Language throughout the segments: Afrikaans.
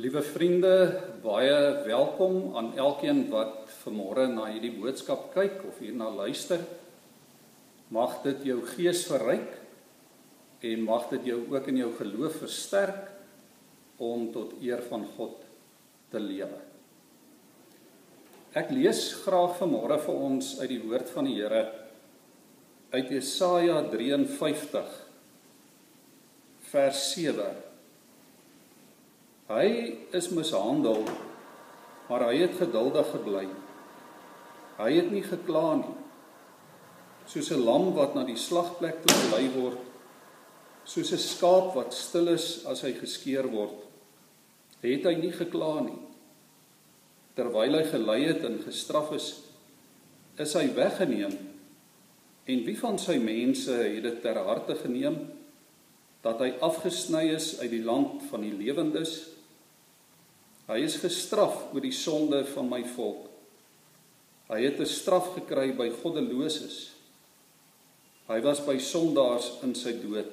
Liewe vriende, baie welkom aan elkeen wat vanmôre na hierdie boodskap kyk of hierna luister. Mag dit jou gees verryk en mag dit jou ook in jou geloof versterk om tot eer van God te lewe. Ek lees graag vanmôre vir ons uit die woord van die Here uit Jesaja 53 vers 7 Hy is mishandel, maar hy het geduldig gebly. Hy het nie gekla nie. Soos 'n lam wat na die slagplek toe gelei word, soos 'n skaap wat stil is as hy geskeer word, het hy nie gekla nie. Terwyl hy gelei het en gestraf is, is hy weggeneem. En wie van sy mense het dit ter harte geneem dat hy afgesny is uit die land van die lewendes? Hy is gestraf oor die sonde van my volk. Hy het 'n straf gekry by goddeloses. Hy was by sondaars in sy dood.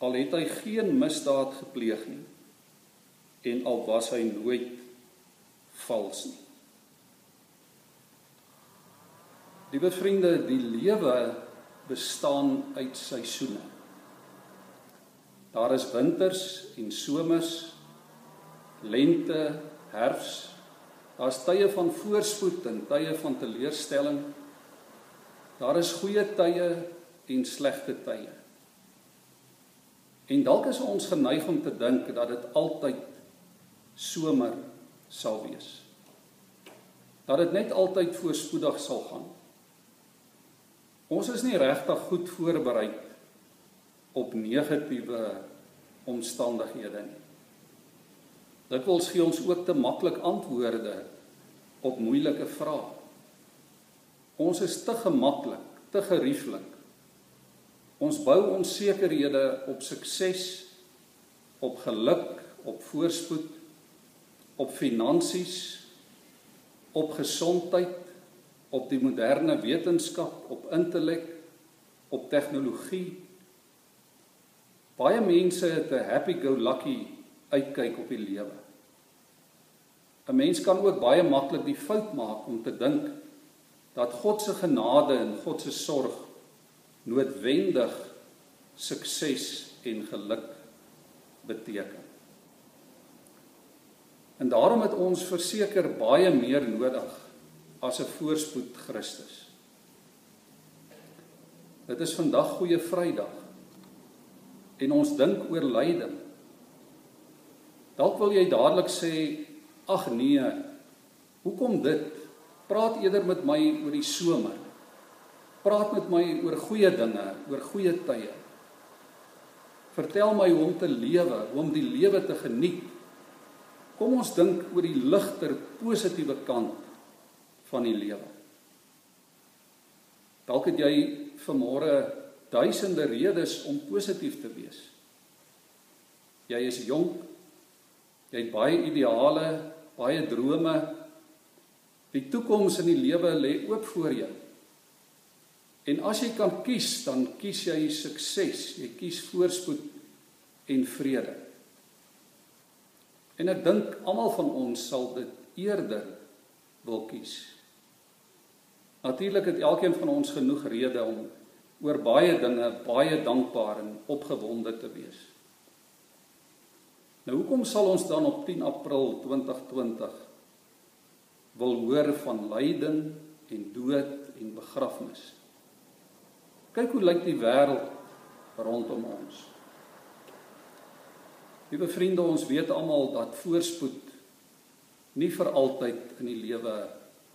Al het hy geen misdaad gepleeg nie en al was hy nooit vals nie. Liewe vriende, die lewe bestaan uit seisoene. Daar is winters en somers lente, herfs. Daar's tye van voorspoed en tye van teleurstelling. Daar is goeie tye en slegte tye. En dalk is ons geneig om te dink dat dit altyd somer sal wees. Dat dit net altyd voorspoedig sal gaan. Ons is nie regtig goed voorberei op negatiewe omstandighede nie. Dikwels gee ons ook te maklik antwoorde op moeilike vrae. Ons is te gemaklik, te gerieflik. Ons bou ons sekerhede op sukses, op geluk, op voorspoed, op finansies, op gesondheid, op die moderne wetenskap, op intellek, op tegnologie. Baie mense het 'n happy-go-lucky uitkyk op die lewe. 'n Mens kan ook baie maklik die fout maak om te dink dat God se genade en God se sorg noodwendig sukses en geluk beteken. En daarom het ons verseker baie meer nodig as 'n voorspoed Christus. Dit is vandag goeie Vrydag en ons dink oor lyding Dalk wil jy dadelik sê, ag nee. Hoekom dit? Praat eerder met my oor die somer. Praat met my oor goeie dinge, oor goeie tye. Vertel my hoe om te lewe, hoe om die lewe te geniet. Kom ons dink oor die ligter, positiewe kant van die lewe. Dalk het jy vanmôre duisende redes om positief te wees. Jy is jonk, Jy het baie ideale, baie drome. Die toekoms in die lewe lê oop voor jou. En as jy kan kies, dan kies jy sukses, jy kies voorspoed en vrede. En ek dink almal van ons sal dit eerder wil kies. Natuurlik het elkeen van ons genoeg redes om oor baie dinge baie dankbaar en opgewonde te wees. Nou hoekom sal ons dan op 10 April 2020 wil hoor van lyding en dood en begrafnis? Kyk hoe lyk die wêreld rondom ons. Liewe vriende, ons weet almal dat voorspoed nie vir altyd in die lewe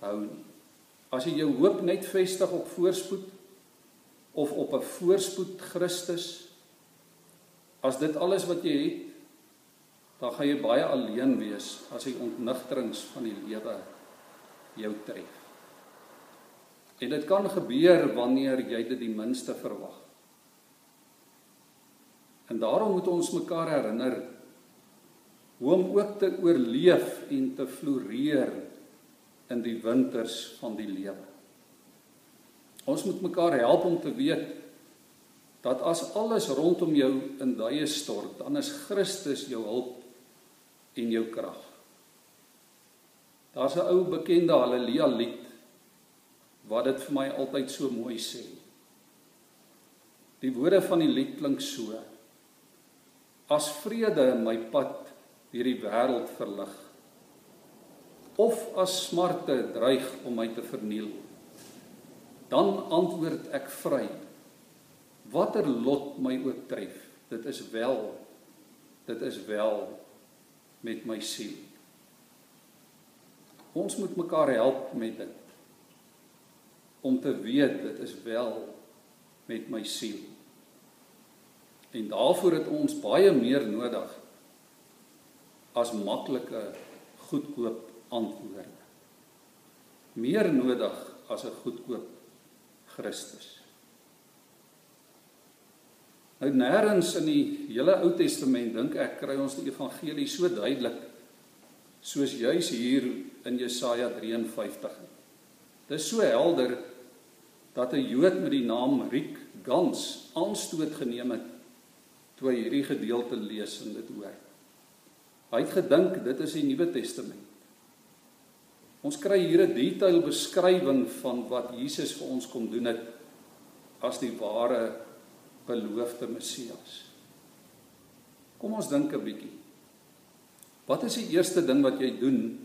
hou nie. As jy jou hoop net vestig op voorspoed of op 'n voorspoed Christus, as dit alles wat jy het, dan gaan jy baie alleen wees as die ontnigterings van die lewe jou tref. En dit kan gebeur wanneer jy dit die minste verwag. En daarom moet ons mekaar herinner hoe om ook te oorleef en te floreer in die winters van die lewe. Ons moet mekaar help om te weet dat as alles rondom jou in duie stort, dan is Christus jou hulp en jou krag. Daar's 'n ou bekende haleluja lied wat dit vir my altyd so mooi sê. Die woorde van die lied klink so: As vrede my pad deur die wêreld verlig of as smarte dreig om my te verniel dan antwoord ek vry watter lot my ook tref dit is wel dit is wel met my siel ons moet mekaar help met dit om te weet dit is wel met my siel en daarvoor het ons baie meer nodig as maklike goedkoop antwoorde. Meer nodig as 'n goedkoop Christus. Nou nêrens in die hele Ou Testament dink ek kry ons die evangelie so duidelik soos juis hier in Jesaja 53. Dit is so helder dat 'n Jood met die naam Riek Gans aanstoot geneem het toe hy hierdie gedeelte lees en dit hoor. Hy het gedink dit is die Nuwe Testament. Ons kry hier 'n detail beskrywing van wat Jesus vir ons kom doen het as die ware beloofde Messias. Kom ons dink 'n bietjie. Wat is die eerste ding wat jy doen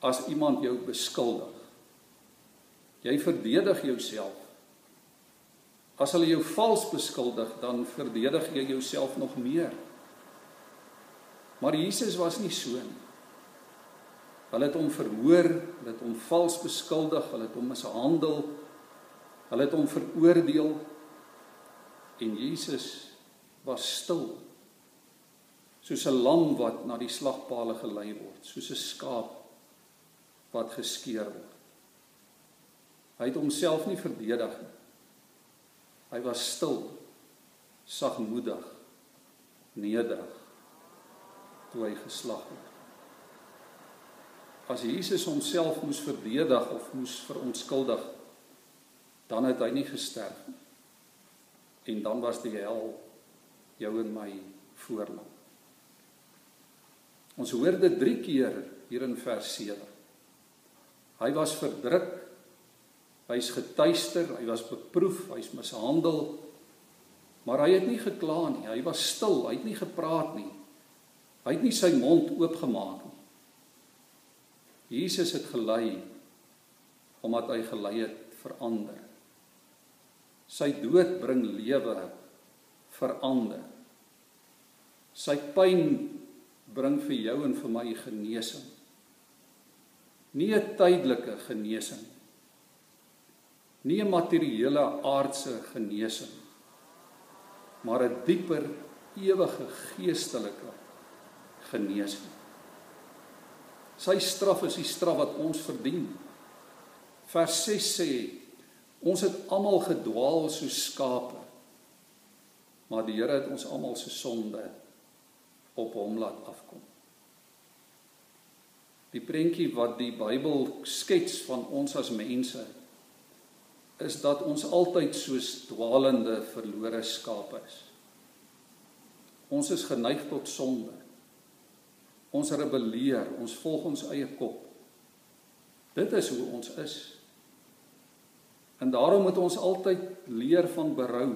as iemand jou beskuldig? Jy verdedig jouself. As hulle jou vals beskuldig, dan verdedig jy jouself nog meer. Maar Jesus was nie so nie. Hulle het hom verhoor, hulle het hom vals beskuldig, hulle het hom mishandel. Hulle het hom veroordeel. En Jesus was stil. Soos 'n lam wat na die slagpale gelei word, soos 'n skaap wat geskeur word. Hy het homself nie verdedig nie. Hy was stil, sagmoedig, nederig toe hy geslag het. As Jesus homself moes verdedig of moes verontskuldig, dan het hy nie gesterf nie. En dan was die hel jou en my voorland. Ons hoor dit 3 keer hier in vers 7. Hy was verdruk, hy's getuister, hy was beproef, hy's mishandel, maar hy het nie gekla nie. Hy was stil, hy het nie gepraat nie. Hy het nie sy mond oopgemaak nie. Jesus het gelei omdat hy gelei het verander. Sy dood bring lewe verander. Sy pyn bring vir jou en vir my genesing. Nie 'n tydelike genesing. Nie 'n materiële aardse genesing. Maar 'n dieper ewige geestelike genesing. Sy straf is die straf wat ons verdien. Vers 6 sê ons het almal gedwaal soos skape. Maar die Here het ons almal se sonde op hom laat afkom. Die prentjie wat die Bybel skets van ons as mense is dat ons altyd soos dwaalende verlore skape is. Ons is geneig tot sonde. Ons rebelleer, ons volg ons eie kop. Dit is hoe ons is. En daarom moet ons altyd leer van berou.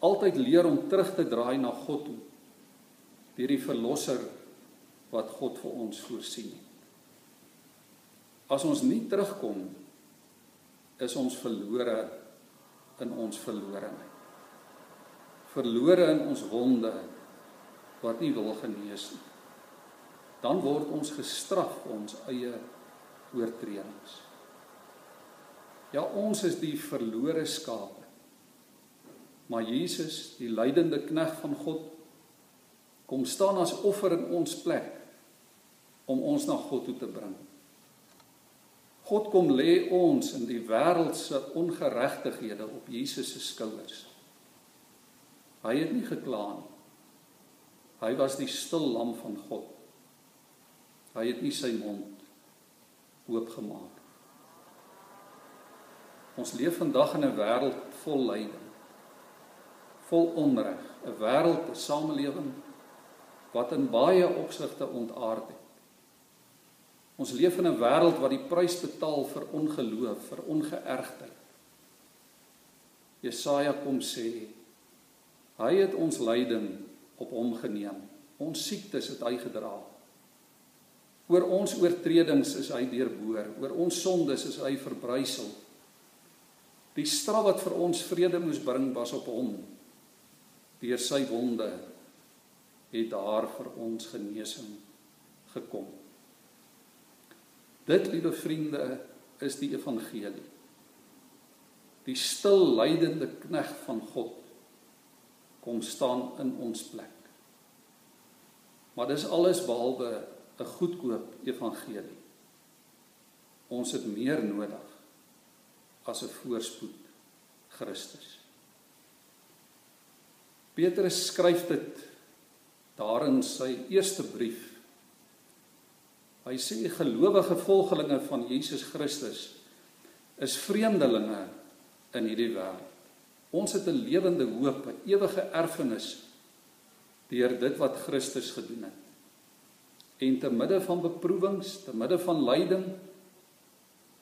Altyd leer om terug te draai na God toe. Deur die verlosser wat God vir ons voorsien het. As ons nie terugkom is ons verlore in ons verlorenheid. Verlore in ons wonde wat nie wil genees nie dan word ons gestraf vir ons eie oortredings. Ja, ons is die verlore skape. Maar Jesus, die lydende knegg van God, kom staan as offer in ons plek om ons na God toe te bring. God kom lê ons in die wêreld se ongeregtighede op Jesus se skouers. Hy het nie gekla nie. Hy was die stil lam van God. Hy het nie sy mond oopgemaak. Ons leef vandag in 'n wêreld vol lyding. Vol onreg, 'n wêreld, 'n samelewing wat in baie opsigte ontaard het. Ons leef in 'n wêreld wat die prys betaal vir ongeloof, vir ongeërgdheid. Jesaja kom sê hy het ons lyding op hom geneem. Ons siektes het hy gedra. Oor ons oortredings is hy deurboor, oor ons sondes is hy verbrysel. Die straf wat vir ons vrede moes bring was op hom. Deur sy wonde het daar vir ons genesing gekom. Dit, liewe vriende, is die evangelie. Die stil lydende knegg van God kom staan in ons plek. Maar dis alles behalwe 'n goedkoop evangelie. Ons het meer nodig as 'n voorspoed Christus. Petrus skryf dit daarin sy eerste brief. Hy sê gelowige volgelinge van Jesus Christus is vreemdelinge in hierdie wêreld. Ons het 'n lewende hoop, 'n ewige erfenis deur dit wat Christus gedoen het. En te midde van beproewings, te midde van lyding,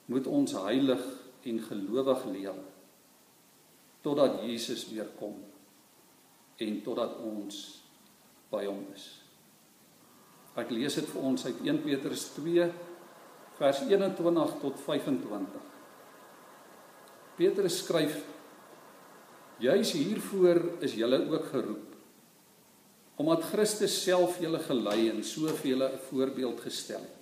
moet ons heilig en gelowig lewe totdat Jesus weer kom en totdat ons by hom is. Ek lees dit vir ons uit 1 Petrus 2 vers 21 tot 25. Petrus skryf: Juis hiervoor is julle ook geroep omdat Christus self julle gelei en soveel 'n voorbeeld gestel het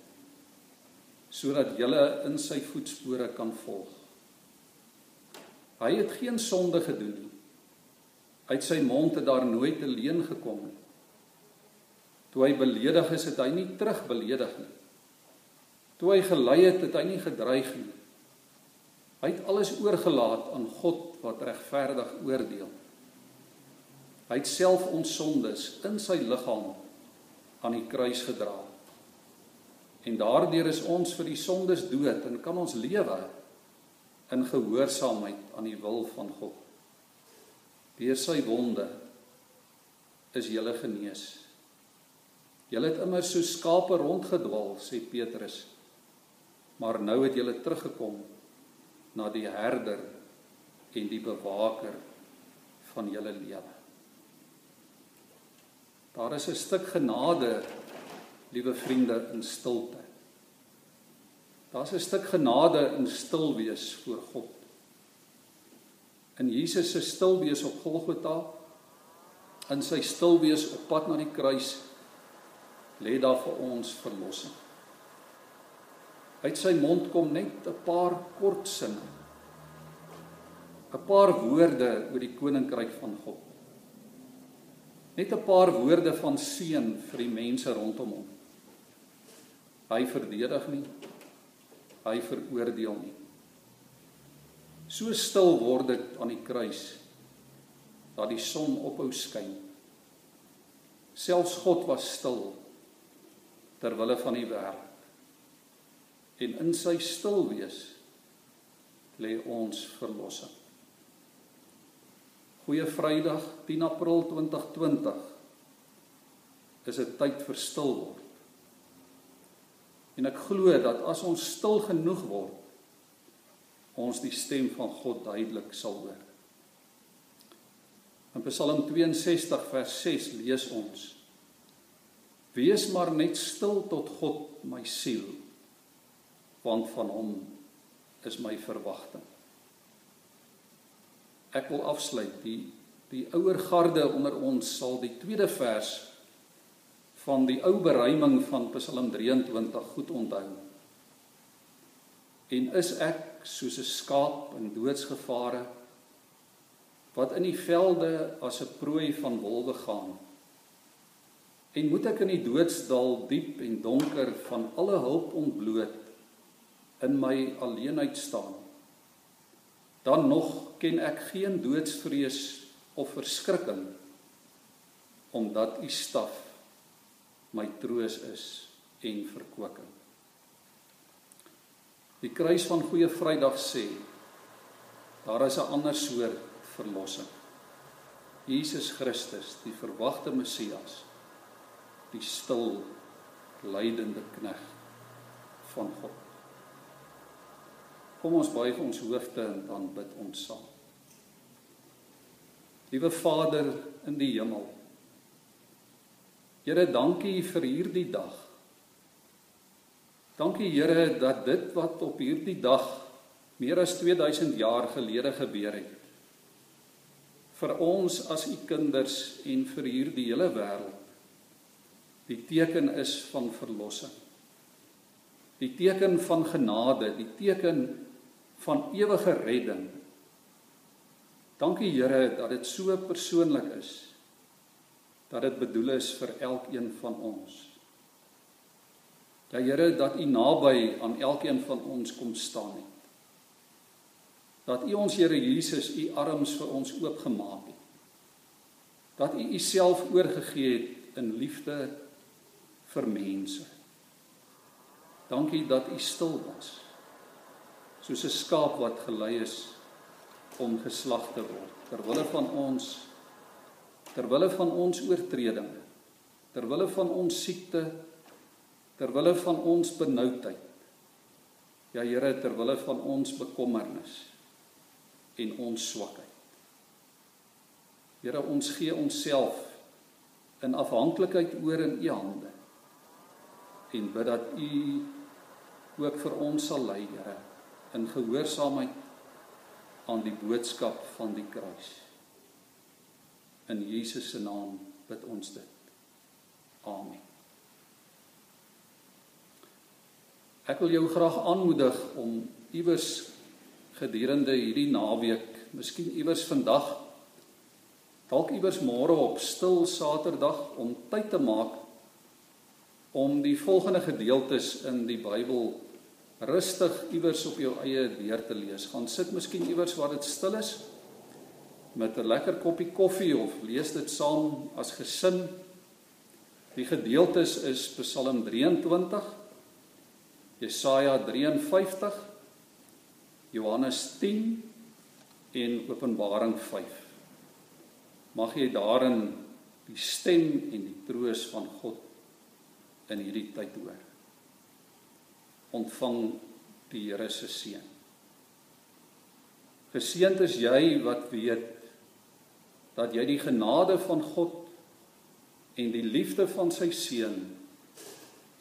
sodat julle in sy voetspore kan volg. Hy het geen sonde gedoen nie. Uit sy mond het daar nooit 'n leuen gekom nie. Toe hy beledig is, het hy nie terugbeledig nie. Toe hy gelei het, het hy nie gedreig nie. Hy het alles oorgelaat aan God wat regverdig oordeel. Hy het self ons sondes in sy liggaam aan die kruis gedra. En daardeur is ons vir die sondes dood en kan ons lewe in gehoorsaamheid aan die wil van God. Deur sy wonde is jy genees. Jy het immer so skape rondgedwaal, sê Petrus. Maar nou het jy teruggekom na die herder en die bewaker van julle lewe. Daar is 'n stuk genade, liewe vriende, in stilte. Daar's 'n stuk genade in stil wees voor God. In Jesus se stil wees op Golgotha, in sy stil wees op pad na die kruis, lê daar vir ons verlossing. Uit sy mond kom net 'n paar kort sinne. 'n Paar woorde oor die koninkryk van God. Net 'n paar woorde van seën vir die mense rondom hom. Hy verdedig nie hy veroordeel nie. So stil word dit aan die kruis dat die son ophou skyn. Selfs God was stil ter wille van die wêreld. En in sy stil wees lê ons verlossing. Goeie Vrydag 10 April 2020 is 'n tyd vir stil word. En ek glo dat as ons stil genoeg word, ons die stem van God duidelik sal hoor. In Psalm 62 vers 6 lees ons: Wees maar net stil tot God my siel, want van hom is my verwagting. Ek wil afsluit die die ouer garde onder ons sal die tweede vers van die ou beruiming van Psalm 23 goed onthou. En is ek soos 'n skaap in doodsgevare wat in die velde as 'n prooi van wolwe gaan? En moet ek in die doodsdal diep en donker van alle hulp ontbloot in my alleenheid staan? Dan nog ken ek geen doodsvrees of verskrikking omdat u staf my troos is en verkwikking. Die kruis van Goeie Vrydag sê daar is 'n ander soort verlossing. Jesus Christus, die verwagte Messias, die stil lydende knegg van God. Kom ons buig ons hoofde en dan bid ons saam. Liewe Vader in die hemel. Here, dankie vir hierdie dag. Dankie Here dat dit wat op hierdie dag meer as 2000 jaar gelede gebeur het vir ons as u kinders en vir hierdie hele wêreld die teken is van verlossing. Die teken van genade, die teken van ewige redding. Dankie Here dat dit so persoonlik is. Dat dit bedoel is vir elkeen van ons. Ja Here dat U naby aan elkeen van ons kom staan het. Dat U ons Here Jesus U arms vir ons oopgemaak het. Dat U U self oorgegee het in liefde vir mense. Dankie dat U stil was. Soos 'n skaap wat gelei is om geslag te word ter wille van ons ter wille van ons oortredinge ter wille van ons siekte ter wille van ons benoudheid ja Here ter wille van ons bekommernis en ons swakheid Here ons gee onsself in afhanklikheid oor in u hande en bid dat u ook vir ons sal lei Here in gehoorsaamheid aan die boodskap van die kruis. In Jesus se naam bid ons dit. Amen. Ek wil jou graag aanmoedig om iewers gedurende hierdie naweek, miskien iewers vandag, dalk iewers môre op stil Saterdag om tyd te maak om die volgende gedeeltes in die Bybel rustig iewers op jou eie deur te lees. Gaan sit miskien iewers waar dit stil is met 'n lekker koppie koffie of lees dit saam as gesin. Die gedeeltes is Psalm 23, Jesaja 53, Johannes 10 en Openbaring 5. Mag jy daarin die stem en die troos van God in hierdie tyd hoor ontvang die Here se seën. Geseënd is jy wat weet dat jy die genade van God en die liefde van sy seun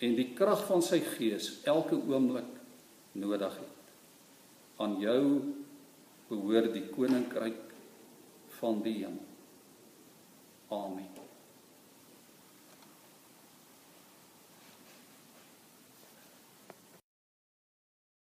en die krag van sy gees elke oomblik nodig het. Aan jou behoort die koninkryk van die hemel. Amen.